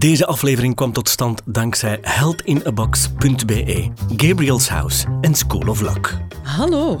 Deze aflevering kwam tot stand dankzij heldinabox.be, Gabriel's House en School of Luck. Hallo,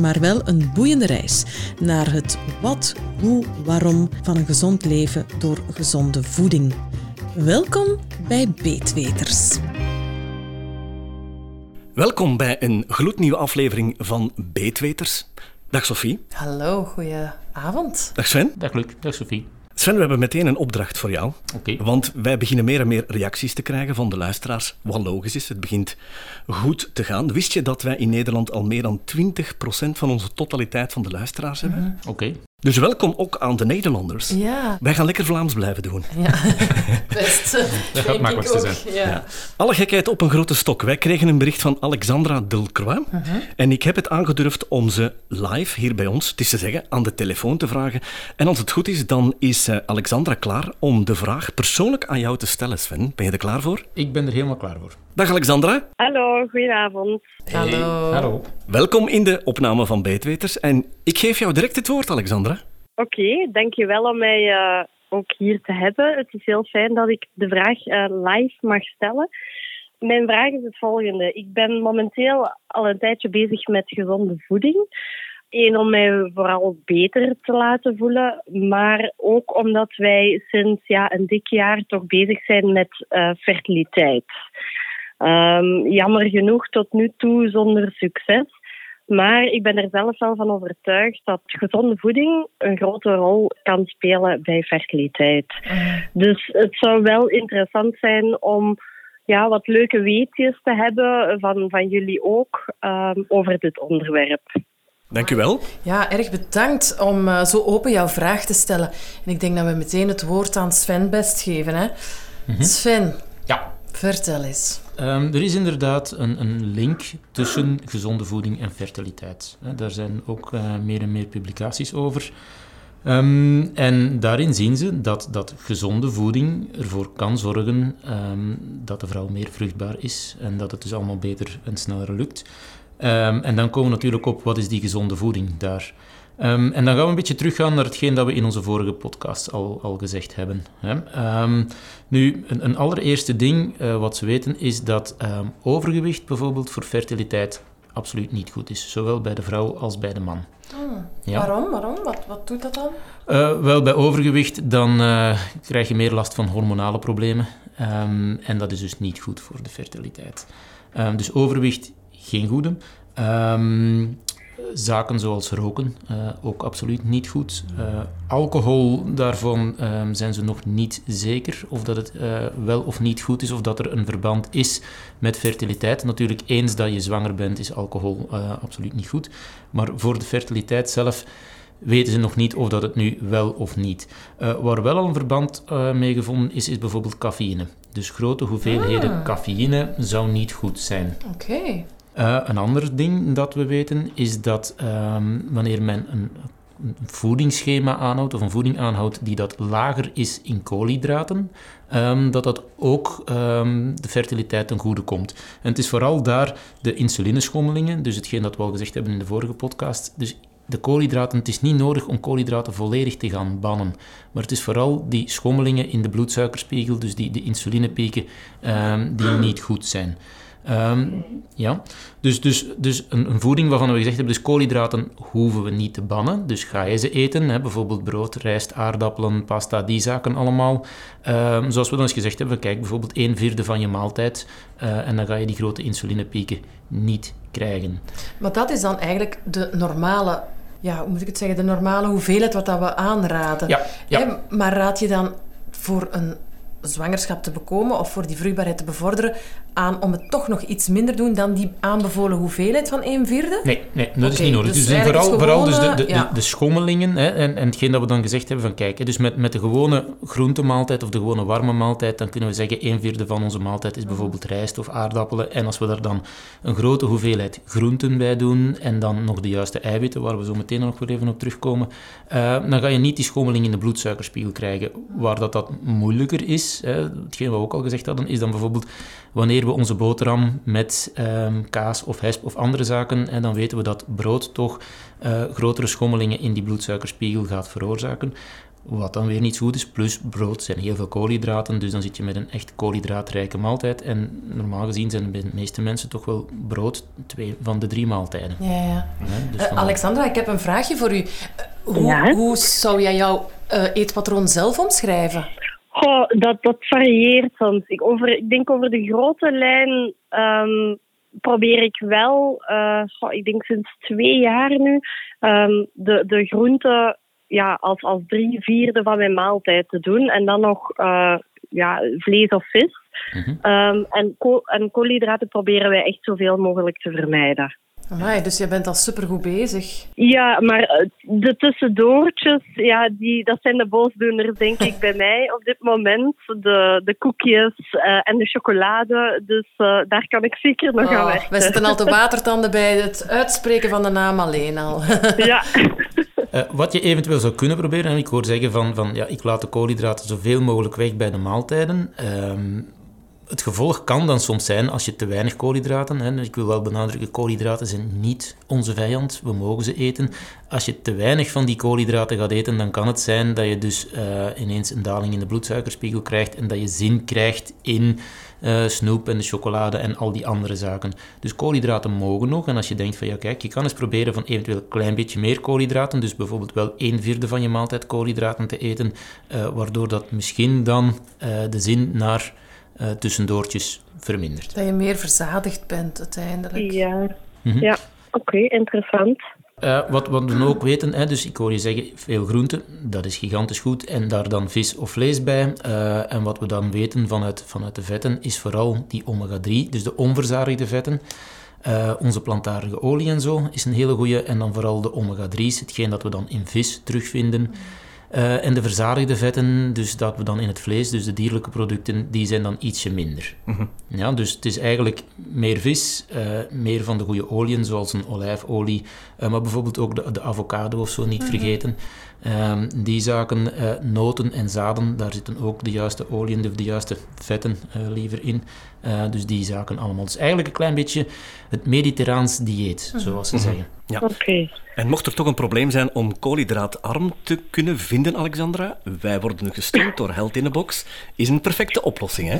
maar wel een boeiende reis naar het wat, hoe, waarom van een gezond leven door gezonde voeding. Welkom bij Beetweters. Welkom bij een gloednieuwe aflevering van Beetweters. Dag Sophie. Hallo, goedenavond. Dag Sven. Dag Luc, dag Sophie. Sven, we hebben meteen een opdracht voor jou. Want wij beginnen meer en meer reacties te krijgen van de luisteraars. Wat logisch is, het begint goed te gaan. Wist je dat wij in Nederland al meer dan 20% van onze totaliteit van de luisteraars hebben? Oké. Dus welkom ook aan de Nederlanders. Ja, Wij gaan lekker Vlaams blijven doen. ja. best. Dat gaat ik ook, zijn. Ja. Ja. Alle gekheid op een grote stok. Wij kregen een bericht van Alexandra Delcroix. En ik heb het aangedurfd om ze live hier bij ons, het is te zeggen, aan de telefoon te vragen. En als het goed is, dan is eh, Alexandra klaar om de vraag persoonlijk aan jou te stellen, Sven. Ben je er klaar voor? Ik ben er helemaal klaar voor. Dag Alexandra. Hallo, goedenavond. Hallo. Hallo. Welkom in de opname van Beetweters. En ik geef jou direct het woord, Alexandra. Oké, dankjewel om mij eh, ook hier te hebben. Het is heel fijn dat ik de vraag eh, live mag stellen. Mijn vraag is het volgende. Ik ben momenteel al een tijdje bezig met gezonde voeding. Eén, om mij vooral beter te laten voelen, maar ook omdat wij sinds ja, een dik jaar toch bezig zijn met eh, fertiliteit. Ehm, jammer genoeg tot nu toe zonder succes. Maar ik ben er zelf wel van overtuigd dat gezonde voeding een grote rol kan spelen bij fertiliteit. Dus het zou wel interessant zijn om ja, wat leuke weetjes te hebben van, van jullie ook ehm, over dit onderwerp. Dank u wel. Ja, erg bedankt om eh, zo open jouw vraag te stellen. En ik denk dat we meteen het woord aan Sven best geven. Hè? Sven, Ja. Vertel eens. Ehm, er is inderdaad een, een link tussen gezonde voeding en fertiliteit. Daar zijn ook eh, meer en meer publicaties over. Ehm, en daarin zien ze dat, dat gezonde voeding ervoor kan zorgen ehm, dat de vrouw meer vruchtbaar is en dat het dus allemaal beter en sneller lukt. En dan komen we natuurlijk op wat is die gezonde voeding daar. Ehm, en dan gaan we een beetje teruggaan naar hetgeen dat we in onze vorige podcast al, al gezegd hebben. Hè. Ehm, nu, een, een allereerste ding eh, wat ze weten is dat ehm, overgewicht bijvoorbeeld voor fertiliteit absoluut niet goed is. Zowel bij de vrouw als bij de man. Ja. Waarom? Waarom? Wat, wat doet dat dan? Eh, wel, bij overgewicht dan eh, krijg je meer last van hormonale problemen. En dat is dus niet goed voor de fertiliteit. Dus overgewicht, geen goede. Ehm, zaken zoals roken, eh, ook absoluut niet goed. Eh, alcohol, daarvan ehm, zijn ze nog niet zeker of dat het eh, wel of niet goed is, of dat er een verband is met fertiliteit. Natuurlijk, eens dat je zwanger bent, is alcohol absoluut niet goed. Maar voor de fertiliteit zelf weten ze nog niet of dat het nu wel of niet. Waar wel al een verband mee gevonden is, is bijvoorbeeld cafeïne. Dus grote hoeveelheden cafeïne zou niet goed zijn. Oké. Eh, een ander ding dat we weten is dat ehm, wanneer men een, een voedingsschema aanhoudt of een voeding aanhoudt die dat lager is in koolhydraten, ehm, dat dat ook ehm, de fertiliteit ten goede komt. En het is vooral daar de insulineschommelingen, dus hetgeen dat we al gezegd hebben in de vorige podcast. Dus de koolhydraten, het is niet nodig om koolhydraten volledig te gaan bannen. Maar het is vooral die schommelingen in de bloedsuikerspiegel, dus die, de insulinepieken, die niet goed zijn. Ehm, ja, dus, dus, dus een, een voeding waarvan we gezegd hebben, dus koolhydraten hoeven we niet te bannen. Dus ga je ze eten, hè, bijvoorbeeld brood, rijst, aardappelen, pasta, die zaken allemaal. Ehm, zoals we dan eens gezegd hebben, kijk bijvoorbeeld een vierde van je maaltijd eh, en dan ga je die grote insulinepieken niet krijgen. Maar dat is dan eigenlijk de normale, ja, hoe moet ik het zeggen, de normale hoeveelheid wat dat we aanraden. Ja, ja. Hè, maar raad je dan voor een zwangerschap te bekomen of voor die vruchtbaarheid te bevorderen aan om het toch nog iets minder doen dan die aanbevolen hoeveelheid van 1 vierde? Nee, nee dat is niet nodig. dus Dus, vooral, vooral dus de, de, de, ja. de schommelingen hè, en, en hetgeen dat we dan gezegd hebben van kijk, hè, dus met, met de gewone groentemaaltijd of de gewone warme maaltijd, dan kunnen we zeggen 1 vierde van onze maaltijd is bijvoorbeeld rijst of aardappelen. En als we daar dan een grote hoeveelheid groenten bij doen en dan nog de juiste eiwitten, waar we zo meteen nog weer even op terugkomen, eh, dan ga je niet die schommeling in de bloedsuikerspiegel krijgen. Waar dat, dat moeilijker is, hè, hetgeen wat we ook al gezegd hadden, is dan bijvoorbeeld wanneer we onze boterham met ehm, kaas of hesp of andere zaken, en dan weten we dat brood toch eh, grotere schommelingen in die bloedsuikerspiegel gaat veroorzaken. Wat dan weer niet zo goed is. Plus brood zijn heel veel koolhydraten, dus dan zit je met een echt koolhydraatrijke maaltijd. En normaal gezien zijn bij de meeste mensen toch wel brood twee van de drie maaltijden. Ja, ja. Dus Eh. Alexandra, ik heb een vraagje voor u. Eh, hoe, Ja? hoe zou jij jouw eh, eetpatroon zelf omschrijven? Goh, dat, dat varieert soms. Ik, over, ik denk over de grote lijn ehm, probeer ik wel, eh, goh, ik denk sinds twee jaar nu, ehm, de, de groenten ja, als, als drie vierde van mijn maaltijd te doen. En dan nog eh, ja, vlees of vis. Mhm. Ehm, en, en koolhydraten proberen wij echt zoveel mogelijk te vermijden. Amai, dus je bent al supergoed bezig. Ja, maar eh, de tussendoortjes, ja, die, dat zijn de boosdoeners, denk ik, bij mij op dit moment. De, de koekjes eh, en de chocolade. Dus eh, daar kan ik zeker nog aan Oh, werken. we zitten al te watertanden bij het uitspreken van de naam alleen al. Ja. Eh, wat je eventueel zou kunnen proberen, en ik hoor zeggen van, van ja, ik laat de koolhydraten zoveel mogelijk weg bij de maaltijden. Ehm, het gevolg kan dan soms zijn als je te weinig koolhydraten, hè, ik wil wel benadrukken, koolhydraten zijn niet onze vijand, we mogen ze eten. Als je te weinig van die koolhydraten gaat eten, dan kan het zijn dat je dus eh, ineens een daling in de bloedsuikerspiegel krijgt en dat je zin krijgt in eh, snoep en de chocolade en al die andere zaken. Dus koolhydraten mogen nog. En als je denkt van ja, kijk, je kan eens proberen van eventueel een klein beetje meer koolhydraten, dus bijvoorbeeld wel een vierde van je maaltijd koolhydraten te eten, eh, waardoor dat misschien dan de zin naar eh, tussendoortjes vermindert. Dat je meer verzadigd bent uiteindelijk. Ja, Mhm. ja. oké, interessant. Eh, wat, wat we dan ook weten, hè, dus ik hoor je zeggen, veel groenten, dat is gigantisch goed. En daar dan vis of vlees bij. Eh, en wat we dan weten vanuit, vanuit de vetten, is vooral die omega-3, dus de onverzadigde vetten. Eh, onze plantaardige olie en zo is een hele goede. En dan vooral de omega-3's, hetgeen dat we dan in vis terugvinden. Eh, en de verzadigde vetten, dus dat we dan in het vlees, dus de dierlijke producten, die zijn dan ietsje minder. Ja, dus het is eigenlijk meer vis, eh, meer van de goede oliën, zoals een olijfolie, eh, maar bijvoorbeeld ook de, de avocado of zo niet vergeten. Ehm, die zaken, eh, noten en zaden, daar zitten ook de juiste oliën, de, de juiste vetten eh, liever in. Eh, dus die zaken allemaal. Dus eigenlijk een klein beetje het mediterraans dieet, zoals ze zeggen. Ja. Oké. En mocht er toch een probleem zijn om koolhydraatarm te kunnen vinden, Alexandra, wij worden gesteund door Held in a Box, is een perfecte oplossing, hè?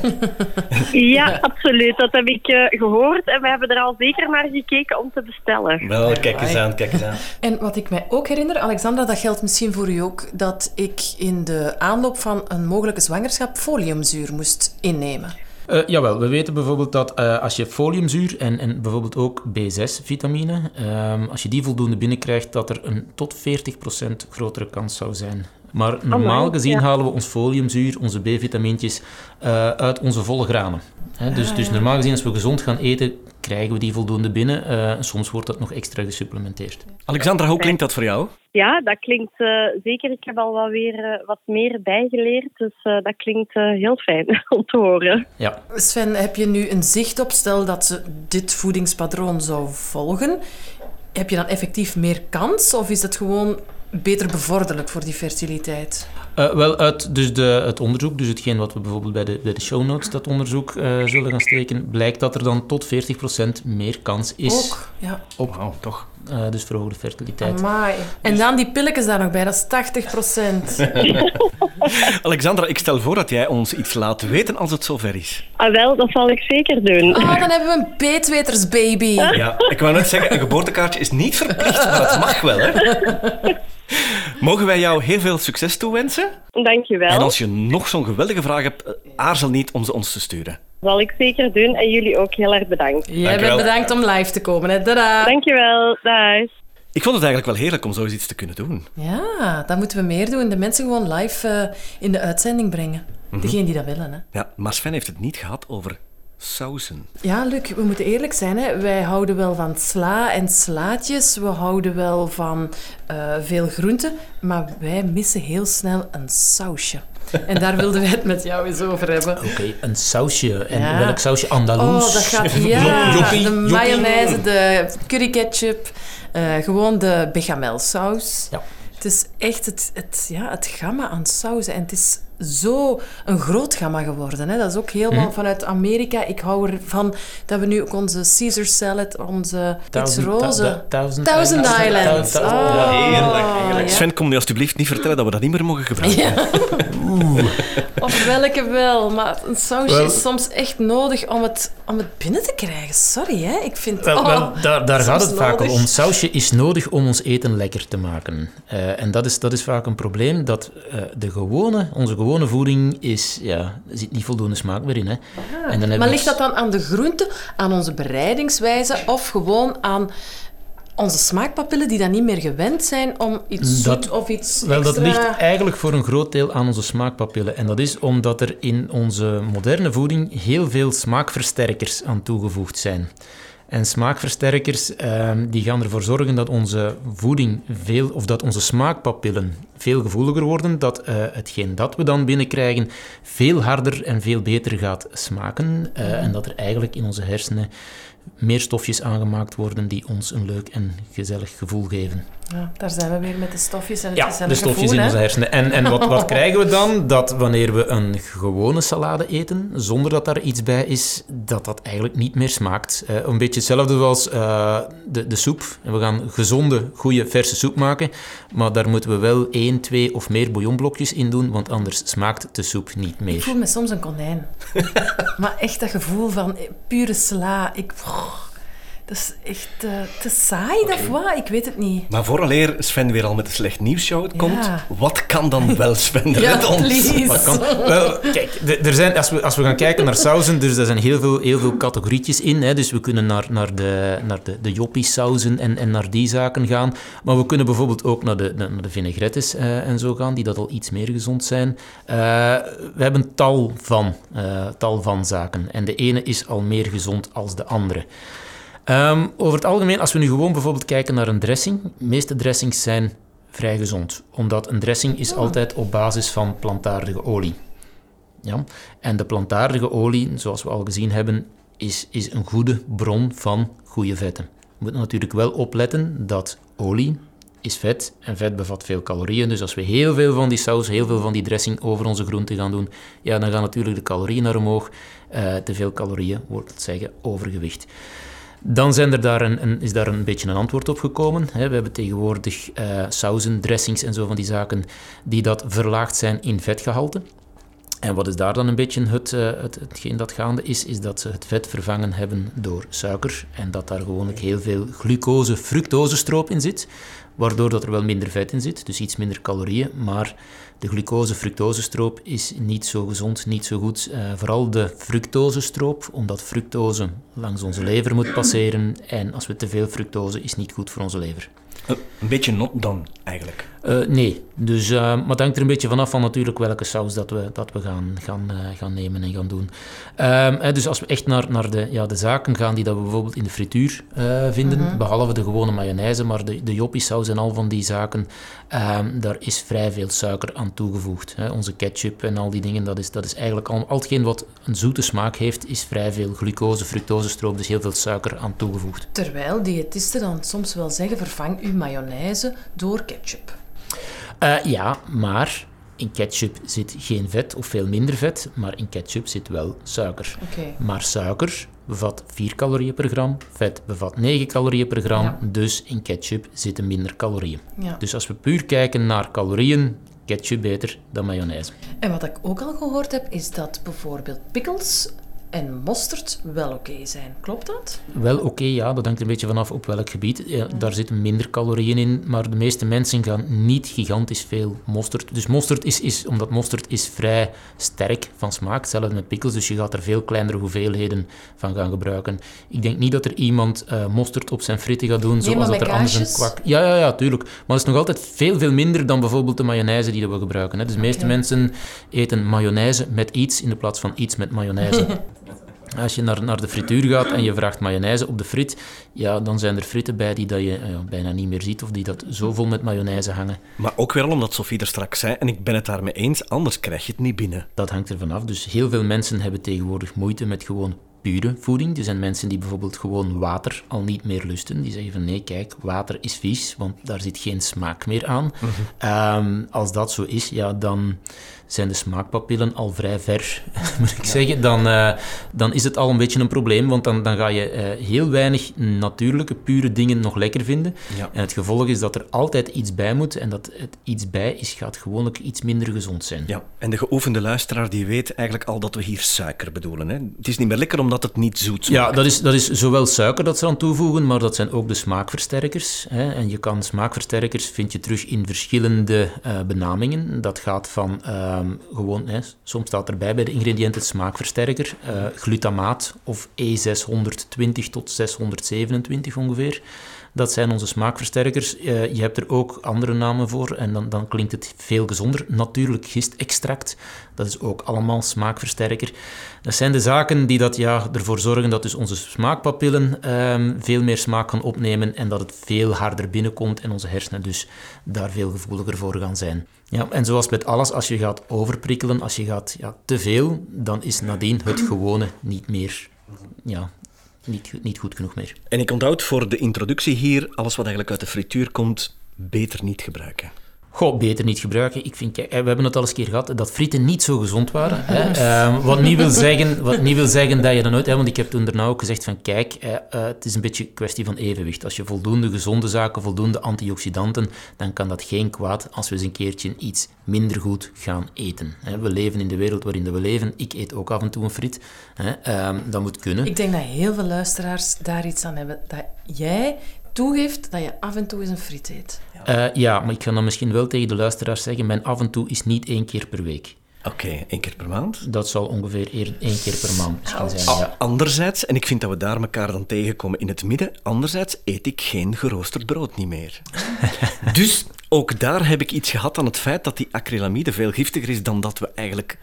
Ja, absoluut. Dat heb ik eh, gehoord. En we hebben er al zeker naar gekeken om te bestellen. Wel, kijk eens aan, kijk eens aan. En wat ik mij ook herinner, Alexandra, dat geldt misschien voor u ook, dat ik in de aanloop van een mogelijke zwangerschap foliumzuur moest innemen. Eh, jawel, we weten bijvoorbeeld dat eh, als je foliumzuur en, en bijvoorbeeld ook B6-vitamine, ehm, als je die voldoende binnenkrijgt, dat er een tot 40% grotere kans zou zijn. Maar normaal Amai, gezien ja. halen we ons foliumzuur, onze B-vitamintjes, eh, uit onze volle granen. Hè, dus, dus normaal gezien, als we gezond gaan eten, krijgen we die voldoende binnen. Eh, soms wordt dat nog extra gesupplementeerd. Alexandra, hoe klinkt dat voor jou? Ja, dat klinkt eh, zeker. Ik heb al wel weer eh, wat meer bijgeleerd. Dus eh, dat klinkt eh, heel fijn om te horen. Ja, Sven, heb je nu een zicht op, stel dat ze dit voedingspatroon zou volgen, heb je dan effectief meer kans of is het gewoon beter bevorderlijk voor die fertiliteit? Eh, wel, uit dus de, het onderzoek, dus hetgeen wat we bijvoorbeeld bij de, bij de show notes, dat onderzoek eh, zullen gaan steken, blijkt dat er dan tot 40% meer kans is Ook, ja. op toch. eh, dus verhoogde fertiliteit. Amai. En dan die pilletjes daar nog bij, dat is 80 procent. Alexandra, ik stel voor dat jij ons iets laat weten als het zover is. Ah, wel, dat zal ik zeker doen. Oh, dan hebben we een peetweters baby. Ja, ik wou net zeggen, een geboortekaartje is niet verplicht, maar het mag wel, hè? Mogen wij jou heel veel succes toewensen? Dankjewel. En als je nog zo'n geweldige vraag hebt, aarzel niet om ze ons te sturen. zal ik zeker doen. En jullie ook heel erg bedankt. Jij Dankjewel. bent bedankt om live te komen. Hè. Tada. Dankjewel. Dag. Ik vond het eigenlijk wel heerlijk om zoiets te kunnen doen. Ja, dat moeten we meer doen. De mensen gewoon live eh, in de uitzending brengen. Degene die dat willen, hè. Ja, maar Sven heeft het niet gehad over sausen. Ja, Luc, we moeten eerlijk zijn. Hè. Wij houden wel van sla en slaatjes. We houden wel van eh, veel groenten. Maar wij missen heel snel een sausje. En daar wilden wij het met jou eens over hebben. Oké, een sausje. En Ja. welk sausje? Andaloes? Oh, dat gaat... Ja, Joppie, de mayonaise, de curry ketchup, eh, gewoon de bechamelsaus. Ja. Het is echt het, het, ja, het gamma aan sauzen. En het is zo een groot gamma geworden. Hè. Dat is ook helemaal Mhm. vanuit Amerika. Ik hou ervan dat we nu ook onze Caesar salad, onze iets Thousand- roze... ta- Thousand, Thousand Islands. Oh, ja, ja. Sven, kom nu alsjeblieft niet vertellen dat we dat niet meer mogen gebruiken. Ja. Of welke wel. Maar een sausje Wel- is soms echt nodig om het, om het binnen te krijgen. Sorry, hè. Ik vind... Wel, oh, wel, daar, daar gaat het vaak nodig. om. Sausje is nodig om ons eten lekker te maken. Eh, en dat is, dat is vaak een probleem, dat eh, de gewone, onze gewone voeding is, ja, er zit niet voldoende smaak meer in. Hè. En dan hebben Ah. Maar ligt dat dan aan de groente, aan onze bereidingswijze of gewoon aan onze smaakpapillen die dan niet meer gewend zijn om iets Dat- zoet of iets Wel, dat ligt eigenlijk voor een groot deel aan onze smaakpapillen. En dat is omdat er in onze moderne voeding heel veel smaakversterkers aan toegevoegd zijn. En smaakversterkers ehm, die gaan ervoor zorgen dat onze voeding veel, of dat onze smaakpapillen veel gevoeliger worden, dat eh, hetgeen dat we dan binnenkrijgen veel harder en veel beter gaat smaken. eh, En dat er eigenlijk in onze hersenen meer stofjes aangemaakt worden die ons een leuk en gezellig gevoel geven. Ja, daar zijn we weer met de stofjes en het Ja, de stofjes gevoel, in onze hersenen. En, en wat, wat krijgen we dan? Dat wanneer we een gewone salade eten, zonder dat daar iets bij is, dat dat eigenlijk niet meer smaakt. Eh, een beetje hetzelfde zoals eh, de, de soep. En we gaan gezonde, goede, verse soep maken, maar daar moeten we wel één, twee of meer bouillonblokjes in doen, want anders smaakt de soep niet Ik meer. voel me soms een konijn. maar echt dat gevoel van eh, pure sla. Ik... Dat is echt eh, te saai, of wat? Ik weet het niet. Maar vooraleer Sven weer al met een slecht nieuwsshow komt, Ja. wat kan dan wel Sven? Ja, Red ons. please. Wat kan? Wel, kijk, er zijn, als, we, als we gaan kijken naar sauzen, dus er zijn heel veel, heel veel categorietjes in. Hè, dus we kunnen naar, naar de, naar de, de joppie-sauzen en, en naar die zaken gaan. Maar we kunnen bijvoorbeeld ook naar de, naar de vinaigrettes eh, en zo gaan, die dat al iets meer gezond zijn. Eh, we hebben tal van, eh, tal van zaken. En de ene is al meer gezond als de andere. Ehm, over het algemeen, als we nu gewoon bijvoorbeeld kijken naar een dressing, de meeste dressings zijn vrij gezond. Omdat een dressing is altijd op basis van plantaardige olie. Ja? En de plantaardige olie, zoals we al gezien hebben, is, is een goede bron van goede vetten. We moeten natuurlijk wel opletten dat olie is vet en vet bevat veel calorieën. Dus als we heel veel van die saus, heel veel van die dressing over onze groenten gaan doen, ja, dan gaan natuurlijk de calorieën naar omhoog. Eh, te veel calorieën wordt het zeggen overgewicht. Dan zijn er daar een, is daar een beetje een antwoord op gekomen. We hebben tegenwoordig eh sauzen, dressings en zo van die zaken die dat verlaagd zijn in vetgehalte. En wat is daar dan een beetje het, eh, het, hetgeen dat gaande is, is dat ze het vet vervangen hebben door suiker en dat daar gewoonlijk heel veel glucose, fructosestroop in zit, waardoor dat er wel minder vet in zit, dus iets minder calorieën, maar de glucose, fructosestroop is niet zo gezond, niet zo goed. Eh, vooral de fructosestroop, omdat fructose langs onze lever moet passeren en als we te veel fructose is niet goed voor onze lever. Eh, Een beetje not done, eigenlijk. Eh, nee, dus, eh, maar het hangt er een beetje vanaf van natuurlijk welke saus dat we, dat we gaan, gaan, eh, gaan nemen en gaan doen. Ehm, hè, dus als we echt naar, naar de, ja, de zaken gaan die dat we bijvoorbeeld in de frituur vinden, behalve de gewone mayonaise, maar de, de joppiesaus en al van die zaken, ehm, daar is vrij veel suiker aan toegevoegd. Hè. Onze ketchup en al die dingen, dat is, dat is eigenlijk al, al hetgeen wat een zoete smaak heeft, is vrij veel glucose, fructosestroop, dus heel veel suiker aan toegevoegd. Terwijl diëtisten dan soms wel zeggen, vervang uw mayonaise door ketchup. Eh, ja, maar in ketchup zit geen vet of veel minder vet, maar in ketchup zit wel suiker. Maar suiker bevat 4 calorieën per gram, vet bevat 9 calorieën per gram, Ja. dus in ketchup zitten minder calorieën. Ja. Dus als we puur kijken naar calorieën, ketchup beter dan mayonaise. En wat ik ook al gehoord heb, is dat bijvoorbeeld pickles en mosterd wel oké zijn. Klopt dat? Wel oké, ja. Dat hangt een beetje vanaf op welk gebied. Ja, daar zitten minder calorieën in, maar de meeste mensen gaan niet gigantisch veel mosterd. Dus mosterd is, is omdat mosterd is vrij sterk van smaak, hetzelfde met pickles, dus je gaat er veel kleinere hoeveelheden van gaan gebruiken. Ik denk niet dat er iemand uh, mosterd op zijn fritten gaat doen, Nee, zoals dat er anders een kwak... Ja, ja, ja, tuurlijk. Maar het is nog altijd veel, veel minder dan bijvoorbeeld de mayonaise die we gebruiken. Hè. Dus de meeste mensen eten mayonaise met iets in de plaats van iets met mayonaise. Als je naar, naar de frituur gaat en je vraagt mayonaise op de frit, ja, dan zijn er fritten bij die dat je eh, ja, bijna niet meer ziet of die dat zo vol met mayonaise hangen. Maar ook wel omdat Sophie er straks zei, en ik ben het daarmee eens, anders krijg je het niet binnen. Dat hangt er vanaf. Dus heel veel mensen hebben tegenwoordig moeite met gewoon pure voeding. Er zijn mensen die bijvoorbeeld gewoon water al niet meer lusten. Die zeggen van nee, kijk, water is vies, want daar zit geen smaak meer aan. Ehm, als dat zo is, ja, dan zijn de smaakpapillen al vrij ver, moet ik zeggen. Dan, eh, dan is het al een beetje een probleem, want dan, dan ga je eh, heel weinig natuurlijke, pure dingen nog lekker vinden. Ja. En het gevolg is dat er altijd iets bij moet en dat het iets bij is, gaat gewoonlijk iets minder gezond zijn. Ja, en de geoefende luisteraar die weet eigenlijk al dat we hier suiker bedoelen. Hè? Het is niet meer lekker omdat het niet zoet Ja, smaakt. dat is, dat is zowel suiker dat ze aan toevoegen, maar dat zijn ook de smaakversterkers. Hè. En je kan smaakversterkers vind je terug in verschillende eh, benamingen. Dat gaat van ehm, gewoon, soms staat erbij bij de ingrediënten smaakversterker, eh, glutamaat of E620 tot 627 ongeveer. Dat zijn onze smaakversterkers. Eh, je hebt er ook andere namen voor en dan, dan klinkt het veel gezonder. Natuurlijk gistextract, dat is ook allemaal smaakversterker. Dat zijn de zaken die dat, ja, ervoor zorgen dat dus onze smaakpapillen ehm, veel meer smaak gaan opnemen en dat het veel harder binnenkomt en onze hersenen dus daar veel gevoeliger voor gaan zijn. Ja, en zoals met alles, als je gaat overprikkelen, als je gaat ja, te veel, dan is nadien het gewone niet meer, ja, niet, niet goed genoeg meer. En ik onthoud voor de introductie hier, alles wat eigenlijk uit de frituur komt, beter niet gebruiken. Goh, beter niet gebruiken. Ik vind, kijk, we hebben het al eens een keer gehad, dat frieten niet zo gezond waren. Hè. Ehm, wat, niet wil zeggen, wat niet wil zeggen dat je dat nooit... Hè, want ik heb toen daarna ook gezegd van, kijk, eh, eh, het is een beetje een kwestie van evenwicht. Als je voldoende gezonde zaken, voldoende antioxidanten, dan kan dat geen kwaad als we eens een keertje iets minder goed gaan eten. Hè. We leven in de wereld waarin we leven. Ik eet ook af en toe een friet. Hè. Ehm, dat moet kunnen. Ik denk dat heel veel luisteraars daar iets aan hebben. Dat jij toegeeft dat je af en toe eens een friet eet. Eh, ja, maar ik ga dan misschien wel tegen de luisteraars zeggen, mijn af en toe is niet één keer per week. Oké, één keer per maand. Dat zal ongeveer eer- één keer per maand misschien zijn. Ah, Ja. Anderzijds, en ik vind dat we daar elkaar dan tegenkomen in het midden, anderzijds eet ik geen geroosterd brood niet meer. dus ook daar heb ik iets gehad aan het feit dat die acrylamide veel giftiger is dan dat we eigenlijk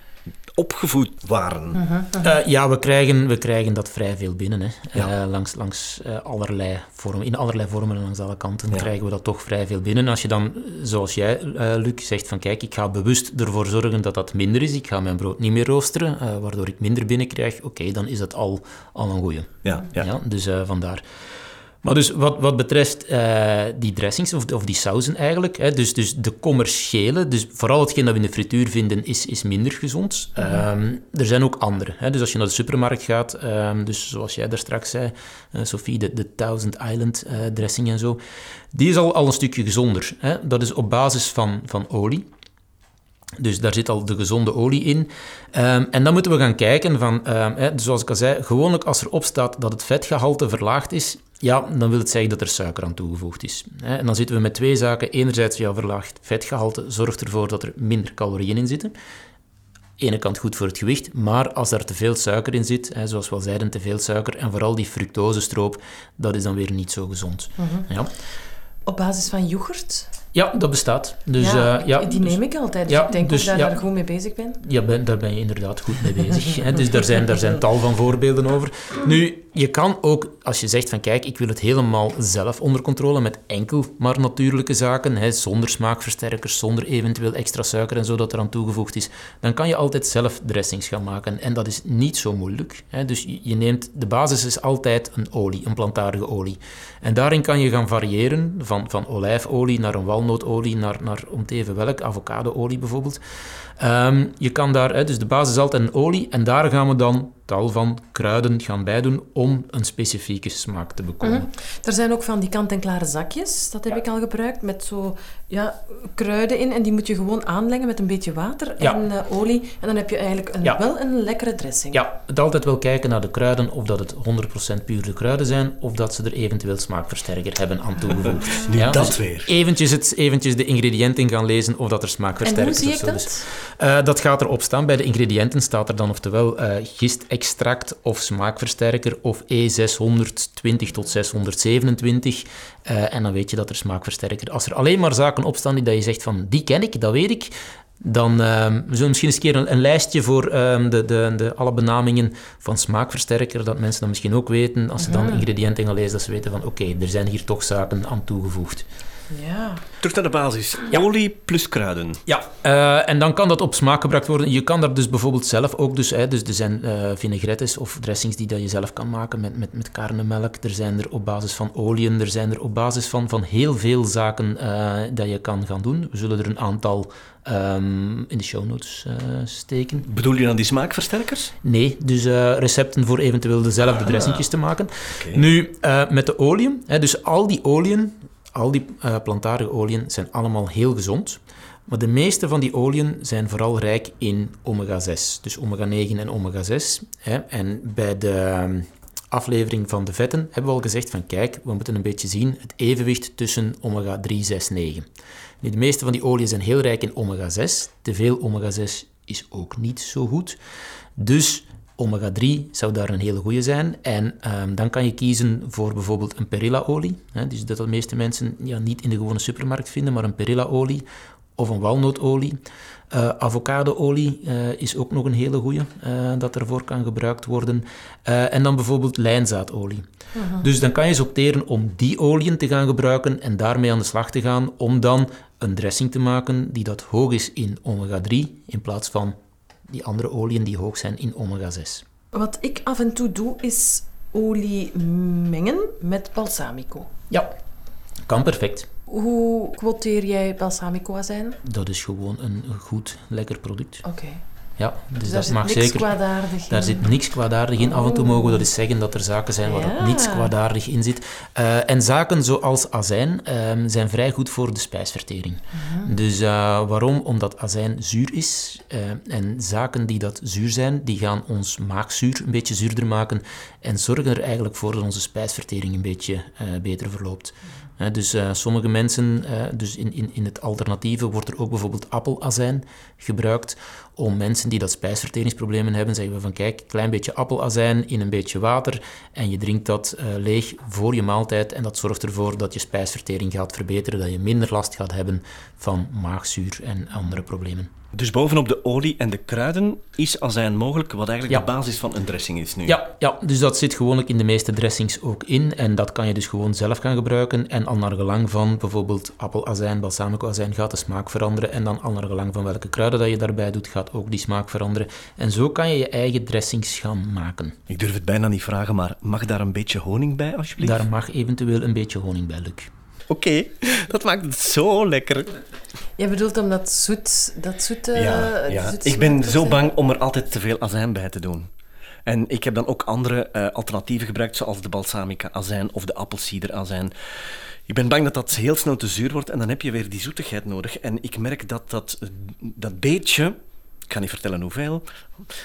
opgevoed waren. Eh, ja, we krijgen, we krijgen dat vrij veel binnen. Hè. Eh, langs langs eh, allerlei vormen, in allerlei vormen en langs alle kanten Ja. krijgen we dat toch vrij veel binnen. Als je dan, zoals jij, eh, Luc, zegt van kijk, ik ga bewust ervoor zorgen dat dat minder is. Ik ga mijn brood niet meer roosteren, eh, waardoor ik minder binnenkrijg. Oké, dan is dat al, al een goeie. Ja, ja. Ja, dus eh, vandaar. Maar dus wat, wat betreft eh, die dressings, of, of die sauzen eigenlijk, hè, dus, dus de commerciële, dus vooral hetgeen dat we in de frituur vinden, is, is minder gezond. Ehm, er zijn ook andere. Hè, dus als je naar de supermarkt gaat, ehm, dus zoals jij daar straks zei, eh, Sophie, de, de Thousand Island eh, dressing en zo, die is al, al een stukje gezonder. Hè. Dat is op basis van, van olie. Dus daar zit al de gezonde olie in. Ehm, en dan moeten we gaan kijken van, ehm, hè, zoals ik al zei, gewoonlijk als erop staat dat het vetgehalte verlaagd is, ja, dan wil het zeggen dat er suiker aan toegevoegd is. Hè. En dan zitten we met twee zaken. Enerzijds, ja, verlaagd vetgehalte zorgt ervoor dat er minder calorieën in zitten. ene kant goed voor het gewicht, maar als daar te veel suiker in zit, hè, zoals we al zeiden, te veel suiker en vooral die fructosestroop, dat is dan weer niet zo gezond. ja. Op basis van yoghurt? Ja, dat bestaat. Dus, ja, eh, ja, die dus- neem ik altijd. Dus ja, ik denk dus, dat ja. ik daar goed mee bezig ben. Ja, ben, daar ben je inderdaad goed mee bezig. hè. Dus daar zijn, daar zijn tal van voorbeelden over. Nu, je kan ook, als je zegt van kijk, ik wil het helemaal zelf onder controle met enkel maar natuurlijke zaken, hè, zonder smaakversterkers, zonder eventueel extra suiker en zo dat eraan toegevoegd is, dan kan je altijd zelf dressings gaan maken. En dat is niet zo moeilijk. Hè. Dus je, je neemt, de basis is altijd een olie, een plantaardige olie. En daarin kan je gaan variëren van, van olijfolie naar een walnootolie, naar, naar om te even welk, avocadoolie bijvoorbeeld. Ehm, je kan daar, dus de basis is altijd een olie en daar gaan we dan tal van kruiden gaan bijdoen om een specifieke smaak te bekomen. Mhm. Er zijn ook van die kant-en-klare zakjes, dat heb ik al gebruikt, met zo ja, kruiden in. En die moet je gewoon aanlengen met een beetje water Ja. en eh, olie. En dan heb je eigenlijk een, Ja. wel een lekkere dressing. Ja, het altijd wel kijken naar de kruiden, of dat het 100% pure kruiden zijn, of dat ze er eventueel smaakversterker hebben aan toegevoegd. Nu Ja, dat dus weer. Eventjes, het, eventjes de ingrediënten gaan lezen of dat er En smaakversterkers hoe zie ik dat? Dus, eh, dat gaat erop staan. Bij de ingrediënten staat er dan oftewel eh gistextract of smaakversterker of E620 tot 627. eh, en dan weet je dat er smaakversterker... Als er alleen maar zaken op staan die dat je zegt van die ken ik, dat weet ik, dan ehm, we zullen misschien eens een keer een, een lijstje voor ehm, de, de, de, alle benamingen van smaakversterker, dat mensen dat misschien ook weten. Als ze dan ingrediënten gaan lezen, dat ze weten van oké, er zijn hier toch zaken aan toegevoegd. Ja. Terug naar de basis. Olie plus kruiden. Ja, eh, en dan kan dat op smaak gebruikt worden. Je kan daar dus bijvoorbeeld zelf ook, dus, hè, dus er zijn eh vinaigrettes of dressings die dat je zelf kan maken met, met, met karnemelk. Er zijn er op basis van oliën, er zijn er op basis van, van heel veel zaken eh, dat je kan gaan doen. We zullen er een aantal ehm, in de show notes steken. Bedoel je dan die smaakversterkers? Nee, dus recepten voor eventueel dezelfde dressingjes te maken. Nu, met de oliën, hè, dus al die oliën, al die eh, plantaardige oliën zijn allemaal heel gezond. Maar de meeste van die oliën zijn vooral rijk in omega-6. Dus omega-9 en omega-6. Hè. En bij de ehm, aflevering van de vetten hebben we al gezegd van kijk, we moeten een beetje zien het evenwicht tussen omega-3, 6, 9. Nu, de meeste van die oliën zijn heel rijk in omega-6. Te veel omega-6 is ook niet zo goed. Dus omega-3 zou daar een hele goede zijn. En ehm, dan kan je kiezen voor bijvoorbeeld een perilla-olie. Hè, dus dat de meeste mensen ja, niet in de gewone supermarkt vinden, maar een perilla-olie of een walnootolie. Eh avocado-olie eh, is ook nog een hele goede eh, dat ervoor kan gebruikt worden. En dan bijvoorbeeld lijnzaadolie. Dus dan kan je eens opteren om die oliën te gaan gebruiken en daarmee aan de slag te gaan om dan een dressing te maken die dat hoog is in omega-3 in plaats van die andere oliën die hoog zijn in omega-6. Wat ik af en toe doe, is olie mengen met balsamico. Ja, kan perfect. Hoe quoteer jij balsamico-azijn? Dat is gewoon een goed, lekker product. Oké. Ja, dus daar dat zit mag niks zeker. kwaadaardig Daar in. zit niks kwaadaardig in. Af en toe mogen we dat eens zeggen dat er zaken zijn waar Ja. niets kwaadaardig in zit. Eh, en zaken zoals azijn ehm, zijn vrij goed voor de spijsvertering. Dus eh, waarom? Omdat azijn zuur is. eh, en zaken die dat zuur zijn, die gaan ons maagzuur een beetje zuurder maken en zorgen er eigenlijk voor dat onze spijsvertering een beetje beter verloopt. Dus eh, sommige mensen, eh, dus in, in, in het alternatieve wordt er ook bijvoorbeeld appelazijn gebruikt om mensen die dat spijsverteringsproblemen hebben, zeggen we van kijk, klein beetje appelazijn in een beetje water en je drinkt dat eh, leeg voor je maaltijd en dat zorgt ervoor dat je spijsvertering gaat verbeteren, dat je minder last gaat hebben van maagzuur en andere problemen. Dus bovenop de olie en de kruiden is azijn mogelijk, wat eigenlijk Ja. de basis van een dressing is nu. Ja, ja, dus dat zit gewoonlijk in de meeste dressings ook in. En dat kan je dus gewoon zelf gaan gebruiken. En al naar gelang van bijvoorbeeld appelazijn, balsamicoazijn gaat de smaak veranderen. En dan al naar gelang van welke kruiden dat je daarbij doet, gaat ook die smaak veranderen. En zo kan je je eigen dressings gaan maken. Ik durf het bijna niet vragen, maar mag daar een beetje honing bij, alsjeblieft? Daar mag eventueel een beetje honing bij, Luc. Oké, dat maakt het zo lekker. Jij bedoelt om dat zoet... Dat zoete, ja, ja. Ik ben zo bang om er altijd te veel azijn bij te doen. En ik heb dan ook andere eh, alternatieven gebruikt, zoals de balsamica-azijn of de appelsiederazijn. Ik ben bang dat dat heel snel te zuur wordt en dan heb je weer die zoetigheid nodig. En ik merk dat dat, dat beetje, ik ga niet vertellen hoeveel,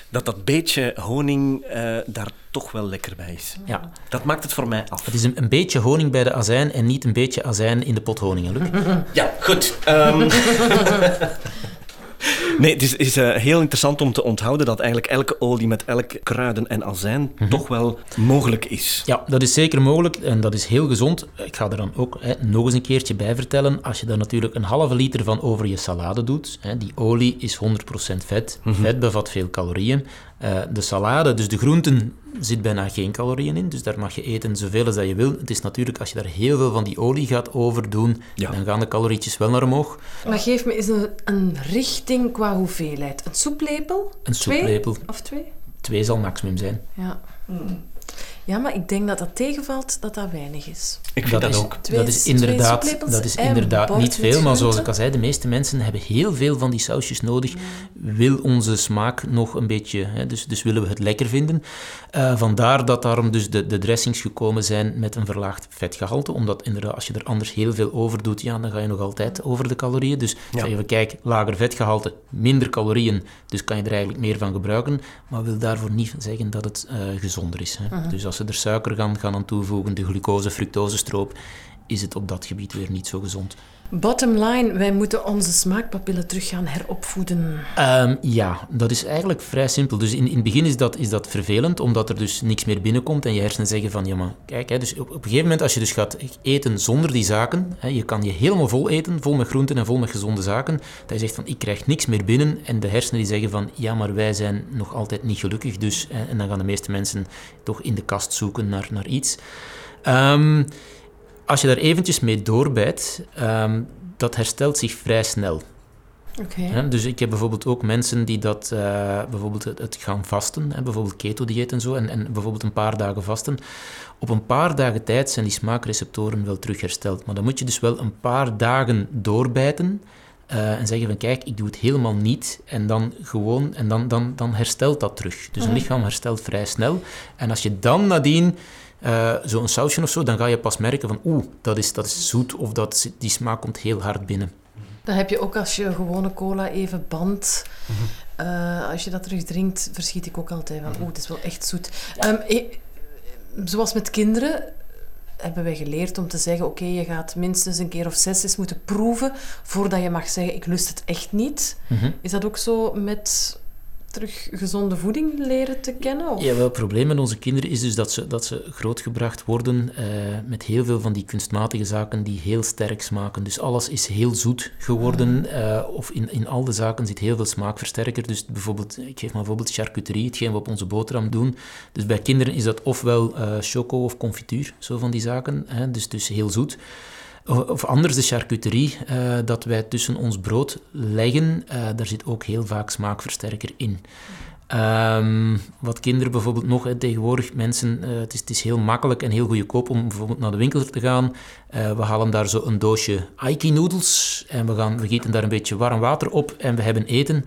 dat dat beetje honing eh, daar toch wel lekker bij is. Ja, Dat maakt het voor mij af. het is een, een beetje honing bij de azijn en niet een beetje azijn in de pot honing, Luc. Ja, goed. Ehm, nee, het is, is eh, heel interessant om te onthouden dat eigenlijk elke olie met elk kruiden en azijn toch wel mogelijk is. Ja, dat is zeker mogelijk en dat is heel gezond. Ik ga er dan ook hè, nog eens een keertje bij vertellen. Als je daar natuurlijk een halve liter van over je salade doet, hè, die olie is 100% vet. Vet bevat veel calorieën. Eh, de salade, dus de groenten, zit bijna geen calorieën in, dus daar mag je eten zoveel als dat je wil. Het is natuurlijk, als je daar heel veel van die olie gaat overdoen, Ja. dan gaan de calorietjes wel naar omhoog. Maar geef me eens een, een richting qua hoeveelheid. Een soeplepel? Een Twee? Of twee? twee zal maximum zijn. Ja. Ja, maar ik denk dat dat tegenvalt, dat dat weinig is. Ik vind dat, is, ook. Twee- dat is inderdaad, dat is inderdaad niet veel, maar zoals ik al zei, de meeste mensen hebben heel veel van die sausjes nodig. Wil onze smaak nog een beetje, hè, dus, dus willen we het lekker vinden. Eh, vandaar dat daarom dus de, de dressings gekomen zijn met een verlaagd vetgehalte, omdat inderdaad, als je er anders heel veel over doet, ja, dan ga je nog altijd over de calorieën. Dus Ja. even, kijk, lager vetgehalte, minder calorieën, dus kan je er eigenlijk meer van gebruiken, maar wil daarvoor niet zeggen dat het eh, gezonder is. Hè. Dus als ze er suiker gaan, gaan aan toevoegen, de glucose, fructosestroop, is het op dat gebied weer niet zo gezond. Bottom line, wij moeten onze smaakpapillen terug gaan heropvoeden. Ehm, ja, dat is eigenlijk vrij simpel. Dus in, in het begin is dat, is dat vervelend, omdat er dus niks meer binnenkomt en je hersenen zeggen van, ja maar kijk, hè, dus op, op een gegeven moment als je dus gaat eten zonder die zaken, hè, je kan je helemaal vol eten, vol met groenten en vol met gezonde zaken, dat je zegt van, ik krijg niks meer binnen en de hersenen die zeggen van, ja maar wij zijn nog altijd niet gelukkig, dus, en dan gaan de meeste mensen toch in de kast zoeken naar, naar iets. Ehm, als je daar eventjes mee doorbijt, ehm, dat herstelt zich vrij snel. Dus ik heb bijvoorbeeld ook mensen die dat, eh, bijvoorbeeld het, het gaan vasten, hè, bijvoorbeeld keto-dieet en zo, en, en bijvoorbeeld een paar dagen vasten. Op een paar dagen tijd zijn die smaakreceptoren wel terug hersteld. Maar dan moet je dus wel een paar dagen doorbijten eh, en zeggen van kijk, ik doe het helemaal niet. En dan gewoon, en dan, dan, dan herstelt dat terug. Dus een lichaam herstelt vrij snel. En als je dan nadien eh, zo'n sausje of zo, dan ga je pas merken van oeh, dat is, dat is zoet of dat, die smaak komt heel hard binnen. Dan heb je ook als je gewone cola even bandt. eh, als je dat terug drinkt, verschiet ik ook altijd van, oeh, het is wel echt zoet. Ehm, eh, zoals met kinderen hebben wij geleerd om te zeggen, oké, je gaat minstens een keer of zes eens moeten proeven voordat je mag zeggen, ik lust het echt niet. Mhm. Is dat ook zo met terug gezonde voeding leren te kennen? Of? Ja, wel, het probleem met onze kinderen is dus dat ze, dat ze grootgebracht worden eh, met heel veel van die kunstmatige zaken die heel sterk smaken. Dus alles is heel zoet geworden, eh, of in, in al de zaken zit heel veel smaakversterker. Dus bijvoorbeeld, ik geef maar bijvoorbeeld charcuterie, hetgeen we op onze boterham doen. Dus bij kinderen is dat ofwel eh choco of confituur, zo van die zaken, hè, dus, dus heel zoet. Of anders de charcuterie eh, dat wij tussen ons brood leggen, eh, daar zit ook heel vaak smaakversterker in. Ehm, wat kinderen bijvoorbeeld nog, tegenwoordig mensen, eh, het, is, het is heel makkelijk en heel goedkoop om bijvoorbeeld naar de winkel te gaan. We halen daar zo een doosje Aiki noodles en we, gaan, we gieten daar een beetje warm water op en we hebben eten.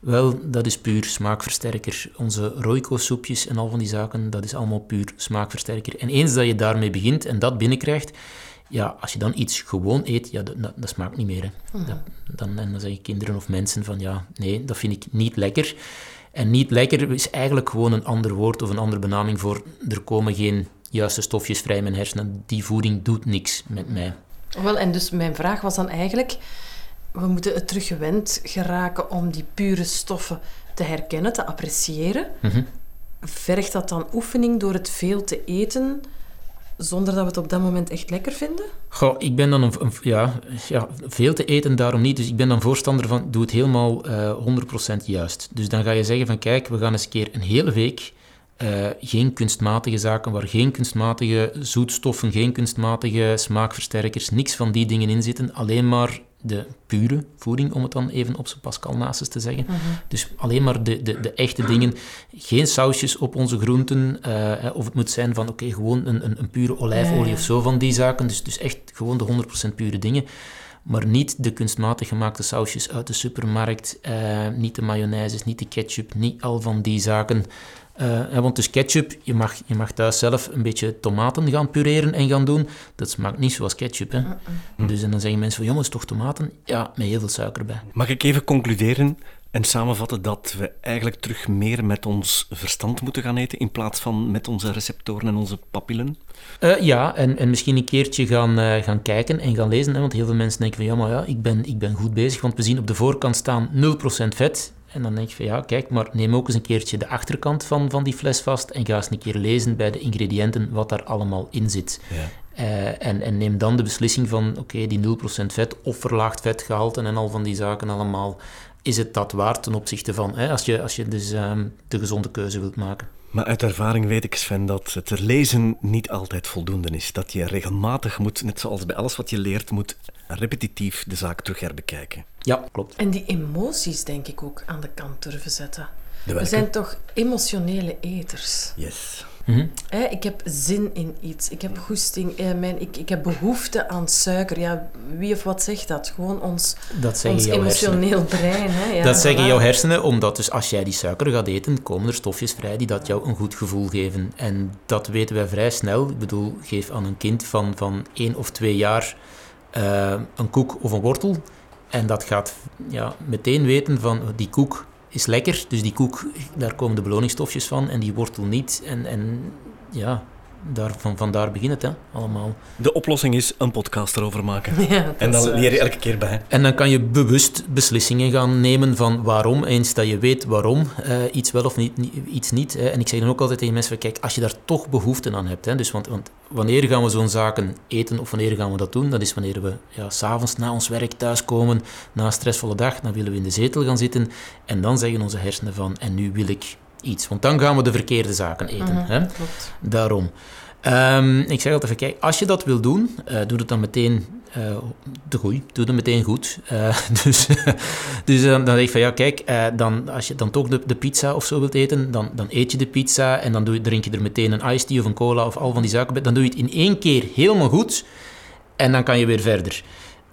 Wel, dat is puur smaakversterker. Onze Royco-soepjes en al van die zaken, dat is allemaal puur smaakversterker. En eens dat je daarmee begint en dat binnenkrijgt, ja, als je dan iets gewoon eet, ja, dat, dat, dat smaakt niet meer. Hè. Dat- dan, en dan zeggen kinderen of mensen van, ja, nee, dat vind ik niet lekker. En niet lekker is eigenlijk gewoon een ander woord of een andere benaming voor er komen geen juiste stofjes vrij in mijn hersenen. Die voeding doet niks met mij. Wel, en dus mijn vraag was dan eigenlijk, we moeten het terug gewend geraken om die pure stoffen te herkennen, te appreciëren. Mhm. Vergt dat dan oefening door het veel te eten, zonder dat we het op dat moment echt lekker vinden? Goh, ik ben dan een, ja, ja, veel te eten daarom niet. Dus ik ben dan voorstander van, doe het helemaal eh 100% juist. Dus dan ga je zeggen van, kijk, we gaan eens een keer een hele week eh, geen kunstmatige zaken, waar geen kunstmatige zoetstoffen, geen kunstmatige smaakversterkers, niks van die dingen in zitten. Alleen maar de pure voeding, om het dan even op zijn Pascal naast te zeggen. Dus alleen maar de, de, de echte dingen. Geen sausjes op onze groenten. eh, hè, of het moet zijn van, oké, gewoon een, een, een pure olijfolie Ja, of zo van die zaken. Dus, dus echt gewoon de 100% pure dingen. Maar niet de kunstmatig gemaakte sausjes uit de supermarkt. eh, niet de mayonaises, niet de ketchup, niet al van die zaken. Eh, want dus ketchup, je mag, je mag thuis zelf een beetje tomaten gaan pureren en gaan doen. Dat smaakt niet zoals ketchup. Hè? Dus en dan zeggen mensen van, jongens, toch tomaten? Ja, met heel veel suiker bij. Mag ik even concluderen en samenvatten dat we eigenlijk terug meer met ons verstand moeten gaan eten in plaats van met onze receptoren en onze papillen? Eh, ja, en, en misschien een keertje gaan, eh, gaan kijken en gaan lezen. Hè, want heel veel mensen denken van, ja, maar ja, ik ben, ik ben goed bezig. Want we zien op de voorkant staan 0% vet. En dan denk je van, ja, kijk, maar neem ook eens een keertje de achterkant van, van die fles vast en ga eens een keer lezen bij de ingrediënten wat daar allemaal in zit. Ja. Eh, en, en neem dan de beslissing van, oké, die 0% vet of verlaagd vetgehalte en al van die zaken allemaal, is het dat waard ten opzichte van, hè, als, je, als je dus ehm, de gezonde keuze wilt maken. Maar uit ervaring weet ik, Sven, dat het lezen niet altijd voldoende is. Dat je regelmatig moet, net zoals bij alles wat je leert, moet repetitief de zaak terug herbekijken. Ja, klopt. En die emoties, denk ik, ook aan de kant durven zetten. We zijn toch emotionele eters. Yes. Mhm. Ik heb zin in iets. Ik heb goesting. eh, mijn, ik, ik heb behoefte aan suiker. Ja, wie of wat zegt dat? Gewoon ons, Dat zeggen ons jouw hersenen. emotioneel brein. Hè? Ja, dat zeggen voilà. jouw hersenen, omdat dus als jij die suiker gaat eten, komen er stofjes vrij die dat jou een goed gevoel geven. En dat weten wij vrij snel. Ik bedoel, geef aan een kind van, van één of twee jaar eh, een koek of een wortel. En dat gaat ja, meteen weten van die koek is lekker, dus die koek, daar komen de beloningsstofjes van en die wortel niet. En, en ja, daar, van, vandaar begint het hè, allemaal. De oplossing is een podcast erover maken. Ja, En dan waar. leer je elke keer bij. En dan kan je bewust beslissingen gaan nemen van waarom, eens dat je weet waarom eh, iets wel of niet, niet- iets niet. Hè. En ik zeg dan ook altijd tegen mensen, kijk, als je daar toch behoefte aan hebt, hè, dus want, want wanneer gaan we zo'n zaken eten of wanneer gaan we dat doen? Dat is wanneer we ja, s'avonds na ons werk thuiskomen, na een stressvolle dag, dan willen we in de zetel gaan zitten en dan zeggen onze hersenen van, en nu wil ik iets. Want dan gaan we de verkeerde zaken eten. hè. Klopt. Daarom. Ehm, ik zeg altijd van, kijk, als je dat wil doen, eh, doe het dan meteen eh de goeie, doe het meteen goed. Eh, dus dus dan, dan zeg ik van, ja, kijk, dan, als je dan toch de, de pizza of zo wilt eten, dan, dan eet je de pizza en dan doe je, drink je er meteen een iced tea of een cola of al van die zaken. Dan doe je het in één keer helemaal goed en dan kan je weer verder.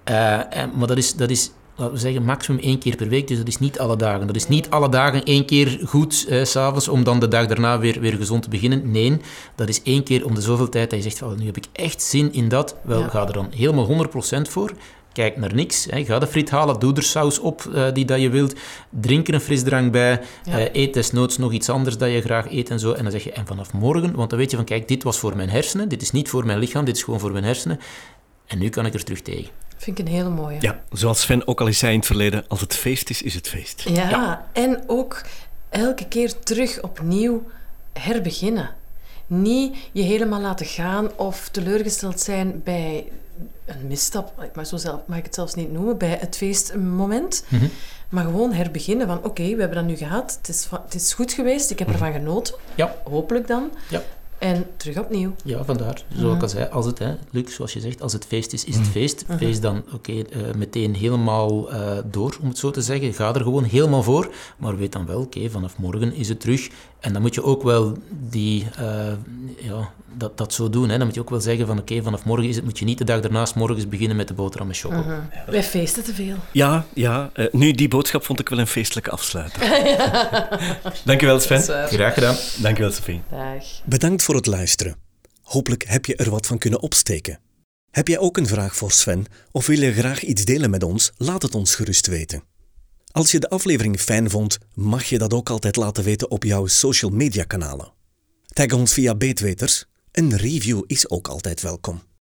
En- maar dat is, dat is, laten we zeggen, maximum één keer per week. Dus dat is niet alle dagen. Dat is niet alle dagen één keer goed eh, s'avonds om dan de dag daarna weer, weer gezond te beginnen. Nee, dat is één keer om de zoveel tijd dat je zegt, van, nu heb ik echt zin in dat. Wel, Ja. ga er dan helemaal 100% voor. Kijk naar niks. Hè. Ga de friet halen, doe er saus op eh, die dat je wilt. Drink er een frisdrank bij. Ja. eh, eet desnoods nog iets anders dat je graag eet en zo. En dan zeg je, en vanaf morgen, want dan weet je van, kijk, dit was voor mijn hersenen. Dit is niet voor mijn lichaam, dit is gewoon voor mijn hersenen. En nu kan ik er terug tegen. Vind ik een hele mooie. Ja, zoals Sven ook al eens zei in het verleden, als het feest is, is het feest. Ja, en ook elke keer terug opnieuw herbeginnen. Niet je helemaal laten gaan of teleurgesteld zijn bij een misstap, maar zo zelf, mag ik het zelfs niet noemen, bij het feestmoment. Mhm. Maar gewoon herbeginnen van oké, we hebben dat nu gehad, het is, het is goed geweest, ik heb ervan genoten. Ja. Hopelijk dan. Ja. En terug opnieuw. Ja, vandaar. Zoals ik al zei, als het, hè, Luc, zoals je zegt, als het feest is, is het feest. Feest dan, oké, eh, meteen helemaal eh, door, om het zo te zeggen. Ga er gewoon helemaal voor. Maar weet dan wel, oké, vanaf morgen is het terug. En dan moet je ook wel die, eh, ja, dat, dat zo doen. Hè. Dan moet je ook wel zeggen van, oké, vanaf morgen is het, moet je niet de dag daarnaast morgens beginnen met de boterham met choco. Wij feesten te veel. Ja, ja. eh, nu, die boodschap vond ik wel een feestelijke afsluiter. Dankjewel, Sven. Graag gedaan. Dankjewel, Sophie. Dag. Bedankt voor het luisteren. Hopelijk heb je er wat van kunnen opsteken. Heb jij ook een vraag voor Sven of wil je graag iets delen met ons? Laat het ons gerust weten. Als je de aflevering fijn vond, mag je dat ook altijd laten weten op jouw social media kanalen. Tag ons via Beetweters. Een review is ook altijd welkom.